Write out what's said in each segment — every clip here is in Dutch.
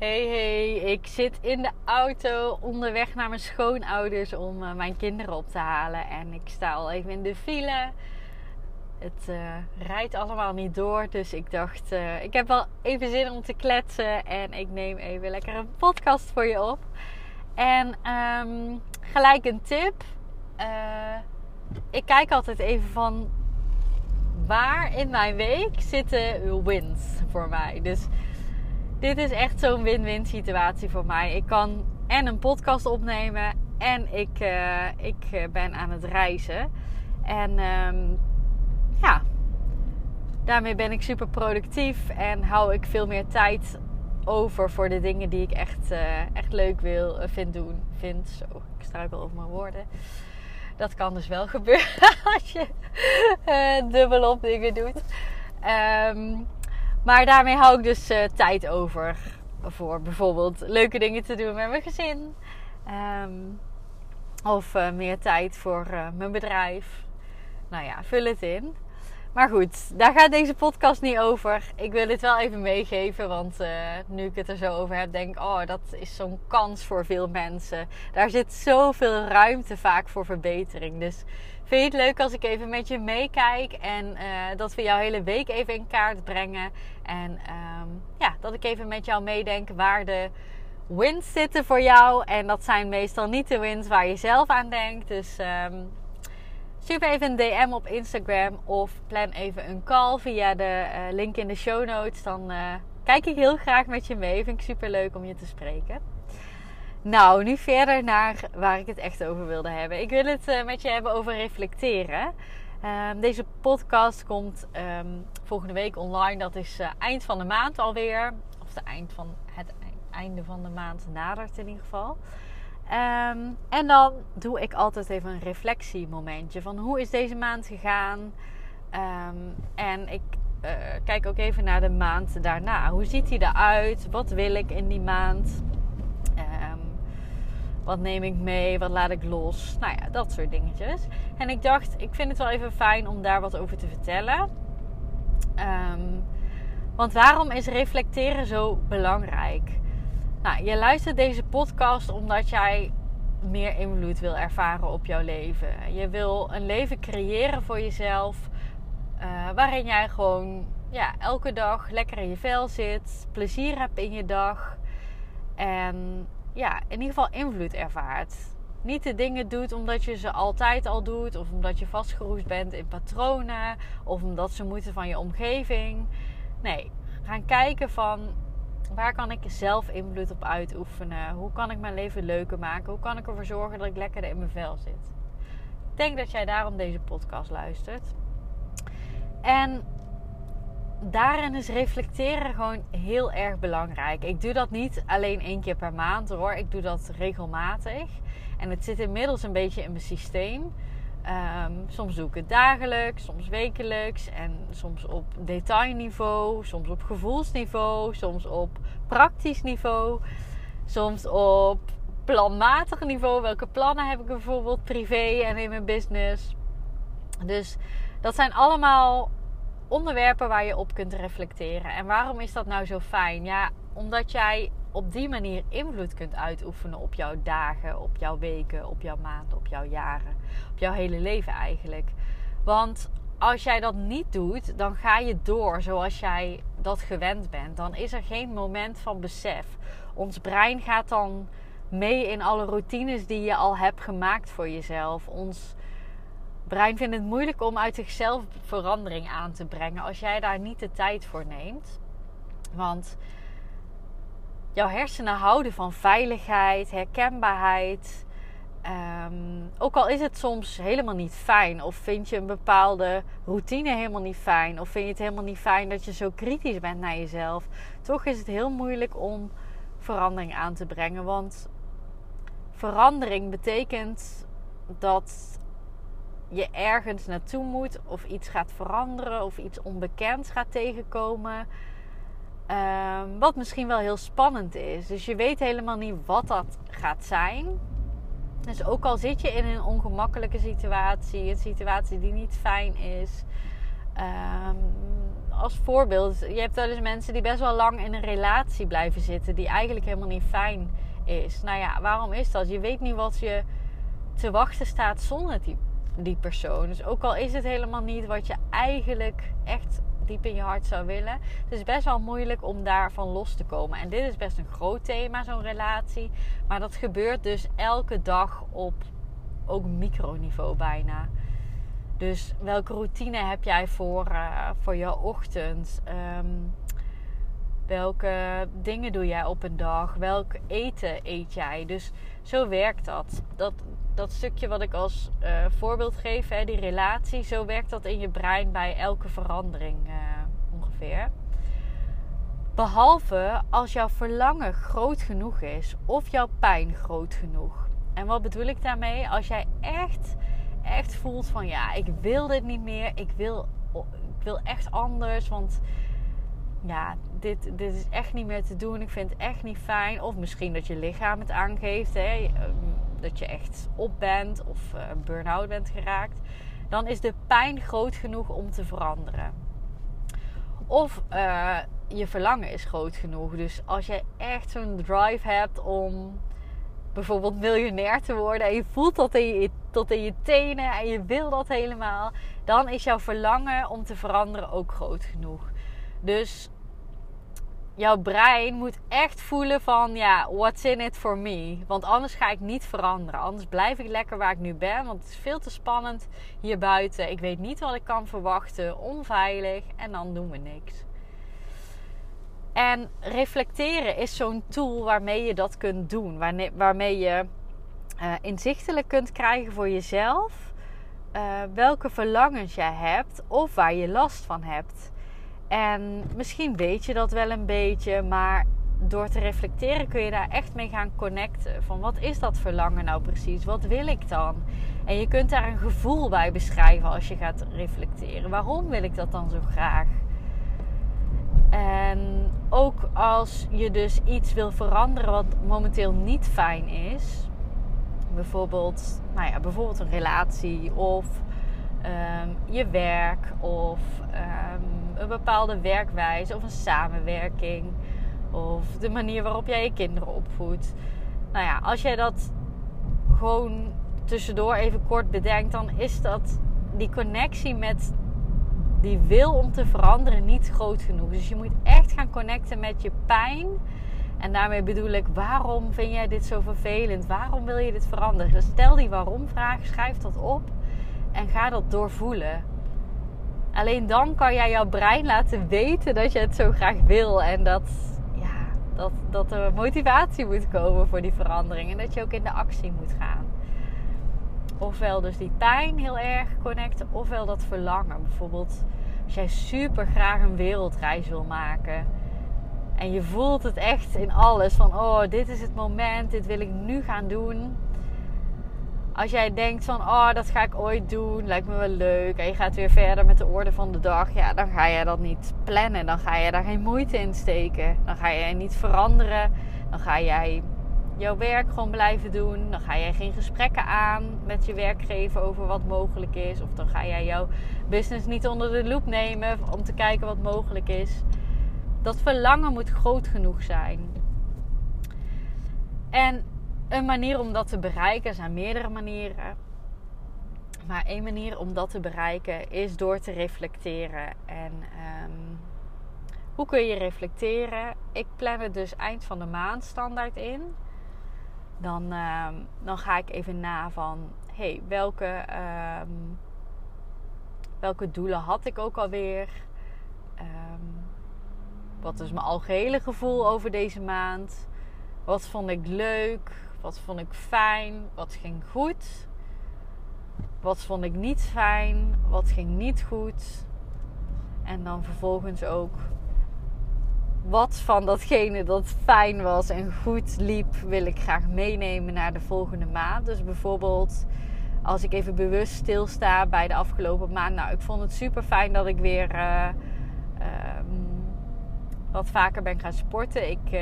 Hey hey, ik zit in de auto onderweg naar mijn schoonouders om uh, mijn kinderen op te halen. En ik sta al even in de file. Het uh, rijdt allemaal niet door, dus ik dacht, uh, ik heb wel even zin om te kletsen. En ik neem even lekker een podcast voor je op. En um, gelijk een tip. ik kijk altijd even van waar in mijn week zitten wins voor mij. Dus dit is echt zo'n win-win situatie voor mij. Ik kan en een podcast opnemen en ik, uh, ik ben aan het reizen. En um, ja, daarmee ben ik super productief en hou ik veel meer tijd over voor de dingen die ik echt, uh, echt leuk wil, uh, vind doen. Vind, zo, ik struikel over mijn woorden. Dat kan dus wel gebeuren als je dubbelop dingen doet. Um, maar daarmee hou ik dus uh, tijd over voor bijvoorbeeld leuke dingen te doen met mijn gezin. Um, of uh, meer tijd voor uh, mijn bedrijf. Nou ja, vul het in. Maar goed, daar gaat deze podcast niet over. Ik wil het wel even meegeven, want nu ik het er zo over heb, denk ik, oh, dat is zo'n kans voor veel mensen. Daar zit zoveel ruimte vaak voor verbetering. Dus Vind je het leuk als ik even met je meekijk en uh, dat we jouw hele week even in kaart brengen? En um, ja, dat ik even met jou meedenk waar de wins zitten voor jou. En dat zijn meestal niet de wins waar je zelf aan denkt. Dus um, stuur even een DM op Instagram of plan even een call via de uh, link in de show notes. Dan uh, kijk ik heel graag met je mee. Vind ik super leuk om je te spreken. Nou, nu verder naar waar ik het echt over wilde hebben. Ik wil het uh, met je hebben over reflecteren. Um, deze podcast komt um, volgende week online. Dat is eind van de maand alweer. Of de eind van het einde van de maand nadert in ieder geval. Um, en dan doe ik altijd even een reflectiemomentje van hoe is deze maand gegaan. en ik uh, kijk ook even naar de maand daarna. Hoe ziet die eruit? Wat wil ik in die maand? Wat neem ik mee? Wat laat ik los? Nou ja, dat soort dingetjes. En ik dacht, ik vind het wel even fijn om daar wat over te vertellen. Want waarom is reflecteren zo belangrijk? Nou, je luistert deze podcast omdat jij meer invloed wil ervaren op jouw leven. Je wil een leven creëren voor jezelf. Uh, waarin jij gewoon ja, elke dag lekker in je vel zit. Plezier hebt in je dag. En ja, in ieder geval invloed ervaart. Niet de dingen doet omdat je ze altijd al doet, of omdat je vastgeroest bent in patronen, of omdat ze moeten van je omgeving. Nee, gaan kijken van waar kan ik zelf invloed op uitoefenen? Hoe kan ik mijn leven leuker maken? Hoe kan ik ervoor zorgen dat ik lekker in mijn vel zit? Ik denk dat jij daarom deze podcast luistert. En daarin is reflecteren gewoon heel erg belangrijk. Ik doe dat niet alleen één keer per maand hoor. Ik doe dat regelmatig. En het zit inmiddels een beetje in mijn systeem. Um, soms doe ik het dagelijks, soms wekelijks en soms op detailniveau, soms op gevoelsniveau, soms op praktisch niveau, soms op planmatig niveau. Welke plannen heb ik bijvoorbeeld privé en in mijn business? Dus dat zijn allemaal onderwerpen waar je op kunt reflecteren. En waarom is dat nou zo fijn? Ja, omdat jij op die manier invloed kunt uitoefenen op jouw dagen, op jouw weken, op jouw maanden, op jouw jaren, op jouw hele leven eigenlijk. Want als jij dat niet doet, dan ga je door zoals jij dat gewend bent. Dan is er geen moment van besef. Ons brein gaat dan mee in alle routines die je al hebt gemaakt voor jezelf. Ons brein vindt het moeilijk om uit zichzelf verandering aan te brengen als jij daar niet de tijd voor neemt. Want jouw hersenen houden van veiligheid, herkenbaarheid. Um, ook al is het soms helemaal niet fijn, of vind je een bepaalde routine helemaal niet fijn, of vind je het helemaal niet fijn dat je zo kritisch bent naar jezelf, toch is het heel moeilijk om verandering aan te brengen. Want verandering betekent dat je ergens naartoe moet of iets gaat veranderen of iets onbekends gaat tegenkomen. Ehm, wat misschien wel heel spannend is. Dus je weet helemaal niet wat dat gaat zijn. Dus ook al zit je in een ongemakkelijke situatie, een situatie die niet fijn is. Ehm, als voorbeeld, je hebt wel eens mensen die best wel lang in een relatie blijven zitten, die eigenlijk helemaal niet fijn is. Nou ja, waarom is dat? Je weet niet wat je te wachten staat zonder die, die persoon. Dus ook al is het helemaal niet wat je eigenlijk echt diep in je hart zou willen. Het is best wel moeilijk om daarvan los te komen. En dit is best een groot thema, zo'n relatie. Maar dat gebeurt dus elke dag op ook microniveau bijna. Dus welke routine heb jij voor, uh, voor jouw ochtend? Ehm, welke dingen doe jij op een dag? Welk eten eet jij? Dus zo werkt dat. Dat, dat stukje wat ik als uh, voorbeeld geef, hè, die relatie, zo werkt dat in je brein bij elke verandering uh, ongeveer. Behalve als jouw verlangen groot genoeg is of jouw pijn groot genoeg. En wat bedoel ik daarmee? Als jij echt, echt voelt van ja, ik wil dit niet meer, ik wil, ik wil echt anders, want ja, dit, dit is echt niet meer te doen. Ik vind het echt niet fijn. Of misschien dat je lichaam het aangeeft. Hè? Ehm, dat je echt op bent of uh, burn-out bent geraakt. Dan is de pijn groot genoeg om te veranderen. Of uh, je verlangen is groot genoeg. Dus als je echt zo'n drive hebt om bijvoorbeeld miljonair te worden. En je voelt dat in je, tot in je tenen en je wil dat helemaal. Dan is jouw verlangen om te veranderen ook groot genoeg. Dus jouw brein moet echt voelen van ja, what's in it for me? Want anders ga ik niet veranderen. Anders blijf ik lekker waar ik nu ben. Want het is veel te spannend hier buiten. Ik weet niet wat ik kan verwachten. Onveilig. En dan doen we niks. En reflecteren is zo'n tool waarmee je dat kunt doen. Waarmee je uh, inzichtelijk kunt krijgen voor jezelf. Uh, welke verlangens jij hebt of waar je last van hebt. En misschien weet je dat wel een beetje, maar door te reflecteren kun je daar echt mee gaan connecten. Van wat is dat verlangen nou precies? Wat wil ik dan? En je kunt daar een gevoel bij beschrijven als je gaat reflecteren. Waarom wil ik dat dan zo graag? En ook als je dus iets wil veranderen wat momenteel niet fijn is. Bijvoorbeeld, nou ja, bijvoorbeeld een relatie of um, je werk of um, een bepaalde werkwijze of een samenwerking of de manier waarop jij je kinderen opvoedt. Nou ja, als jij dat gewoon tussendoor even kort bedenkt, dan is dat die connectie met die wil om te veranderen niet groot genoeg. Dus je moet echt gaan connecten met je pijn. En daarmee bedoel ik, waarom vind jij dit zo vervelend? Waarom wil je dit veranderen? Dus stel die waarom vraag, schrijf dat op en ga dat doorvoelen. Alleen dan kan jij jouw brein laten weten dat je het zo graag wil. En dat, ja, dat, dat er motivatie moet komen voor die verandering. En dat je ook in de actie moet gaan. Ofwel dus die pijn heel erg connecten, ofwel dat verlangen. Bijvoorbeeld als jij super graag een wereldreis wil maken. En je voelt het echt in alles van, oh, dit is het moment, dit wil ik nu gaan doen als jij denkt van, oh, dat ga ik ooit doen, lijkt me wel leuk. En je gaat weer verder met de orde van de dag. Ja, dan ga je dat niet plannen. Dan ga je daar geen moeite in steken. Dan ga je niet veranderen. Dan ga jij jouw werk gewoon blijven doen. Dan ga jij geen gesprekken aan met je werkgever over wat mogelijk is. Of dan ga jij jouw business niet onder de loep nemen om te kijken wat mogelijk is. Dat verlangen moet groot genoeg zijn. En een manier om dat te bereiken, er zijn meerdere manieren. Maar één manier om dat te bereiken is door te reflecteren. En um, hoe kun je reflecteren? Ik plan het dus eind van de maand standaard in. Dan, um, dan ga ik even na van hey, welke, um, welke doelen had ik ook alweer? wat is mijn algehele gevoel over deze maand? Wat vond ik leuk? Wat vond ik fijn? Wat ging goed? Wat vond ik niet fijn? Wat ging niet goed? En dan vervolgens ook wat van datgene dat fijn was en goed liep, wil ik graag meenemen naar de volgende maand. Dus bijvoorbeeld als ik even bewust stilsta bij de afgelopen maand. Nou, ik vond het super fijn dat ik weer uh, wat vaker ben gaan sporten. Ik, uh,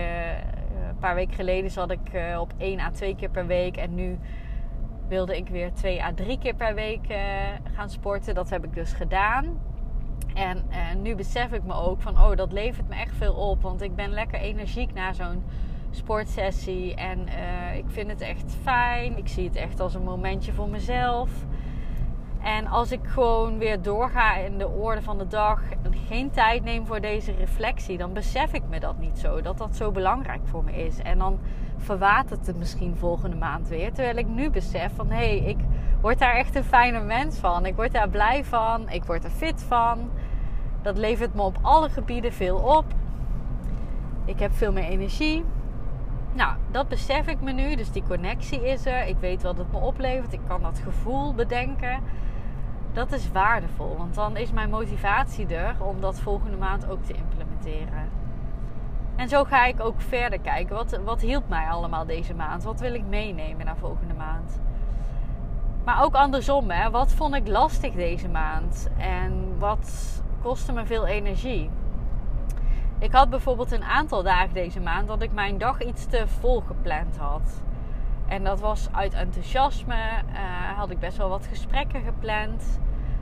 een paar weken geleden zat ik uh, op 1 à 2 keer per week. En nu wilde ik weer 2 à 3 keer per week gaan sporten. Dat heb ik dus gedaan. En nu besef ik me ook van, oh, dat levert me echt veel op. Want ik ben lekker energiek na zo'n sportsessie. En ik vind het echt fijn. Ik zie het echt als een momentje voor mezelf. En als ik gewoon weer doorga in de orde van de dag en geen tijd neem voor deze reflectie, dan besef ik me dat niet zo. Dat dat zo belangrijk voor me is. En dan verwatert het misschien volgende maand weer. Terwijl ik nu besef van hé, hey, ik word daar echt een fijne mens van. Ik word daar blij van. Ik word er fit van. Dat levert me op alle gebieden veel op. Ik heb veel meer energie. Nou, dat besef ik me nu. Dus die connectie is er. Ik weet wat het me oplevert. Ik kan dat gevoel bedenken. Dat is waardevol. Want dan is mijn motivatie er om dat volgende maand ook te implementeren. En zo ga ik ook verder kijken. Wat, wat hielp mij allemaal deze maand? Wat wil ik meenemen naar volgende maand? Maar ook andersom, hè? wat vond ik lastig deze maand? En wat kostte me veel energie? Ik had bijvoorbeeld een aantal dagen deze maand dat ik mijn dag iets te vol gepland had. En dat was uit enthousiasme. Uh, had ik best wel wat gesprekken gepland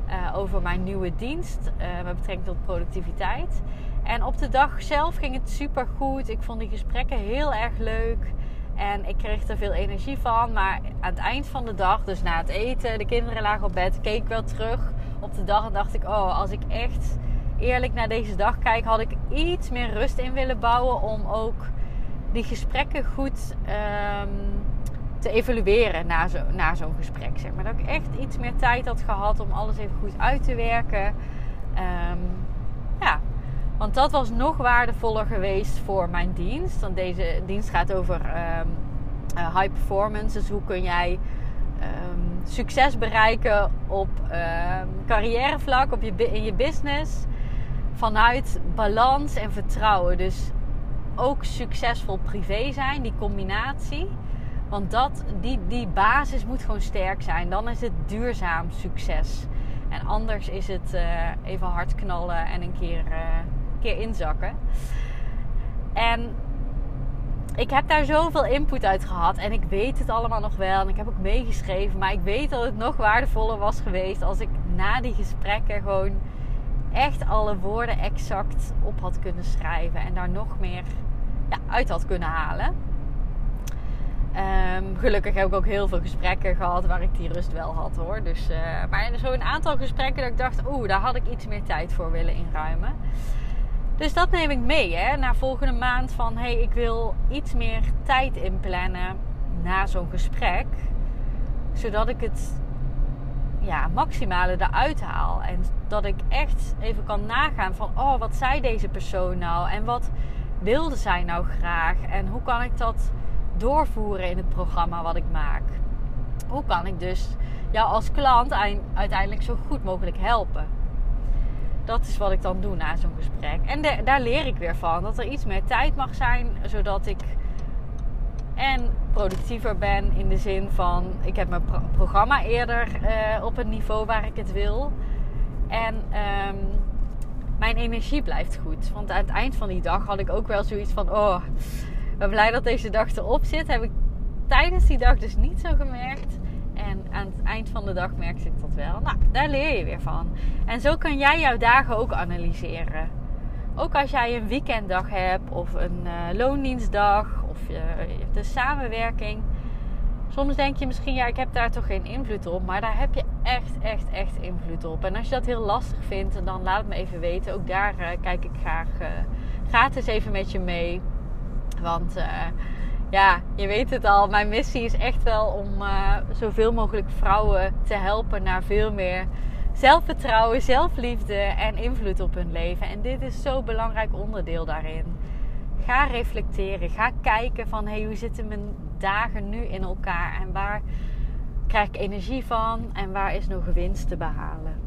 uh, over mijn nieuwe dienst uh, met betrekking tot productiviteit. En op de dag zelf ging het super goed. Ik vond die gesprekken heel erg leuk. En ik kreeg er veel energie van. Maar aan het eind van de dag, dus na het eten, de kinderen lagen op bed, keek ik wel terug op de dag en dacht ik: Oh, als ik echt eerlijk naar deze dag kijk, had ik iets meer rust in willen bouwen om ook die gesprekken goed um, te evalueren na, zo, na zo'n gesprek. Zeg maar. Dat ik echt iets meer tijd had gehad om alles even goed uit te werken. Um, ja, want dat was nog waardevoller geweest voor mijn dienst. Want deze dienst gaat over um, uh, high performance. Dus hoe kun jij succes bereiken op carrièrevlak, op je, in je business vanuit balans en vertrouwen. Dus ook succesvol privé zijn, die combinatie. Want dat, die, die basis moet gewoon sterk zijn. Dan is het duurzaam succes. En anders is het uh, even hard knallen en een keer, uh, keer inzakken. En ik heb daar zoveel input uit gehad. En ik weet het allemaal nog wel. En ik heb ook meegeschreven. Maar ik weet dat het nog waardevoller was geweest als ik na die gesprekken gewoon echt alle woorden exact op had kunnen schrijven en daar nog meer ja, uit had kunnen halen. Um, gelukkig heb ik ook heel veel gesprekken gehad waar ik die rust wel had hoor. Dus, uh, maar zo een aantal gesprekken dat ik dacht, oeh, daar had ik iets meer tijd voor willen inruimen. Dus dat neem ik mee hè, naar volgende maand van hey, ik wil iets meer tijd inplannen na zo'n gesprek. Zodat ik het ja, maximale eruit haal. En dat ik echt even kan nagaan van, oh, wat zei deze persoon nou? En wat wilde zij nou graag? En hoe kan ik dat doorvoeren in het programma wat ik maak? Hoe kan ik dus jou als klant uiteindelijk zo goed mogelijk helpen? Dat is wat ik dan doe na zo'n gesprek. En daar leer ik weer van. Dat er iets meer tijd mag zijn, zodat ik en productiever ben in de zin van ik heb mijn programma eerder uh, op een niveau waar ik het wil. En um, mijn energie blijft goed. Want aan het eind van die dag had ik ook wel zoiets van: oh, ben blij dat deze dag erop zit. Heb ik tijdens die dag dus niet zo gemerkt. En aan het eind van de dag merkte ik dat wel. Nou, daar leer je weer van. En zo kan jij jouw dagen ook analyseren. Ook als jij een weekenddag hebt of een uh, loondienstdag of je, hebt een samenwerking. Soms denk je misschien, ja, ik heb daar toch geen invloed op. Maar daar heb je echt, echt, echt invloed op. En als je dat heel lastig vindt, dan laat het me even weten. Ook daar uh, kijk ik graag uh, gratis even met je mee. Want ja, je weet het al. Mijn missie is echt wel om zoveel mogelijk vrouwen te helpen naar veel meer zelfvertrouwen, zelfliefde en invloed op hun leven. En dit is zo'n belangrijk onderdeel daarin. Ga reflecteren. Ga kijken van hey, hoe zitten mijn dagen nu in elkaar en waar krijg ik energie van en waar is nog winst te behalen.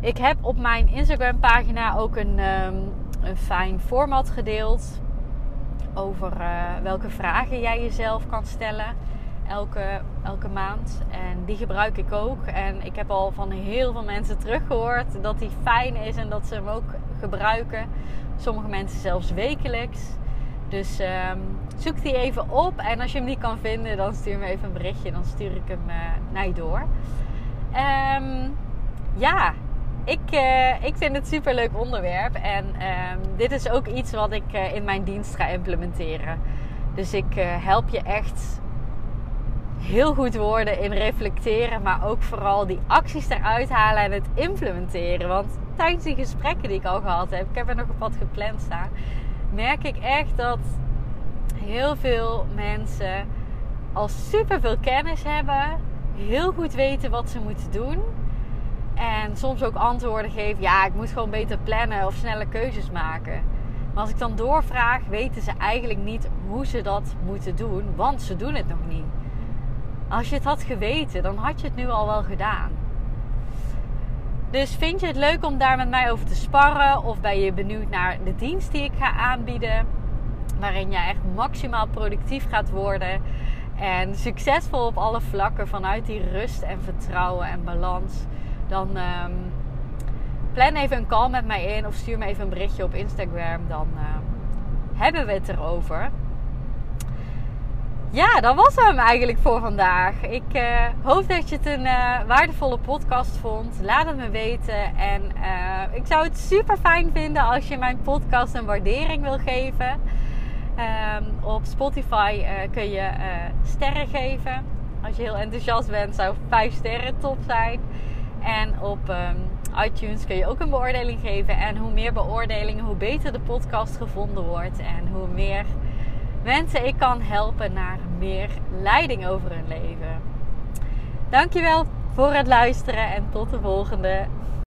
Ik heb op mijn Instagram pagina ook een, um, een fijn format gedeeld over uh, welke vragen jij jezelf kan stellen elke, elke maand. En die gebruik ik ook. En ik heb al van heel veel mensen teruggehoord dat die fijn is en dat ze hem ook gebruiken. Sommige mensen zelfs wekelijks. Dus um, zoek die even op. En als je hem niet kan vinden, dan stuur me even een berichtje. Dan stuur ik hem uh, naar je door. Um, ja, ik, uh, ik vind het super leuk onderwerp. En um, dit is ook iets wat ik uh, in mijn dienst ga implementeren. Dus ik help je echt heel goed worden in reflecteren, maar ook vooral die acties eruit halen en het implementeren. Want tijdens die gesprekken die ik al gehad heb, ik heb er nog op wat gepland staan, merk ik echt dat heel veel mensen al super veel kennis hebben, heel goed weten wat ze moeten doen. En soms ook antwoorden geven: ja, ik moet gewoon beter plannen of snelle keuzes maken. Maar als ik dan doorvraag, weten ze eigenlijk niet hoe ze dat moeten doen, want ze doen het nog niet. Als je het had geweten, dan had je het nu al wel gedaan. Dus vind je het leuk om daar met mij over te sparren? Of ben je benieuwd naar de dienst die ik ga aanbieden? Waarin je echt maximaal productief gaat worden. En succesvol op alle vlakken vanuit die rust en vertrouwen en balans. Dan um, plan even een call met mij in of stuur me even een berichtje op Instagram. Dan uh, hebben we het erover ja, dat was hem eigenlijk voor vandaag. Ik uh, hoop dat je het een uh, waardevolle podcast vond. Laat het me weten. En uh, ik zou het super fijn vinden als je mijn podcast een waardering wil geven. Um, op Spotify kun je sterren geven. Als je heel enthousiast bent, zou 5 sterren top zijn. En op um, iTunes kun je ook een beoordeling geven. En hoe meer beoordelingen, hoe beter de podcast gevonden wordt. En hoe meer mensen ik kan helpen naar meer leiding over hun leven. Dankjewel voor het luisteren en tot de volgende